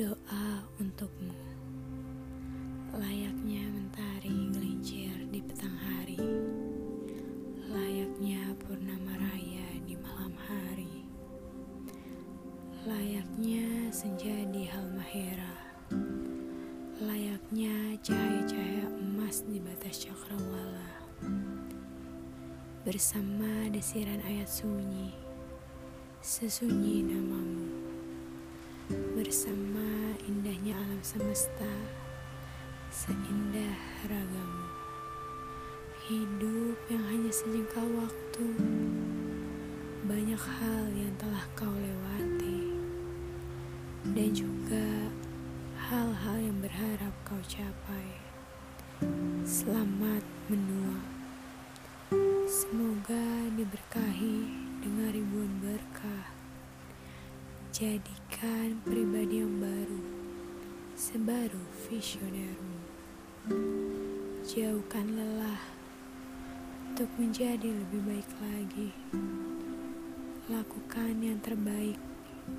Doa untukmu Layaknya mentari gelincir di petang hari Layaknya purnama raya di malam hari Layaknya senja di Halmahera Layaknya cahaya-cahaya emas di batas cakrawala. Bersama desiran ayat sunyi Sesunyi nama Bersama indahnya alam semesta Seindah ragamu. Hidup yang hanya sejengkal waktu Banyak hal yang telah kau lewati Dan juga hal-hal yang berharap kau capai. Selamat menua. Semoga diberkahi Jadikan pribadi yang baru Sebaru visionermu Jauhkan lelah untuk menjadi lebih baik lagi. Lakukan yang terbaik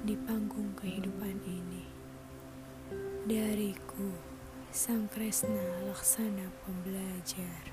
di panggung kehidupan ini. Dariku, Sang Kresna Laksana Pembelajar.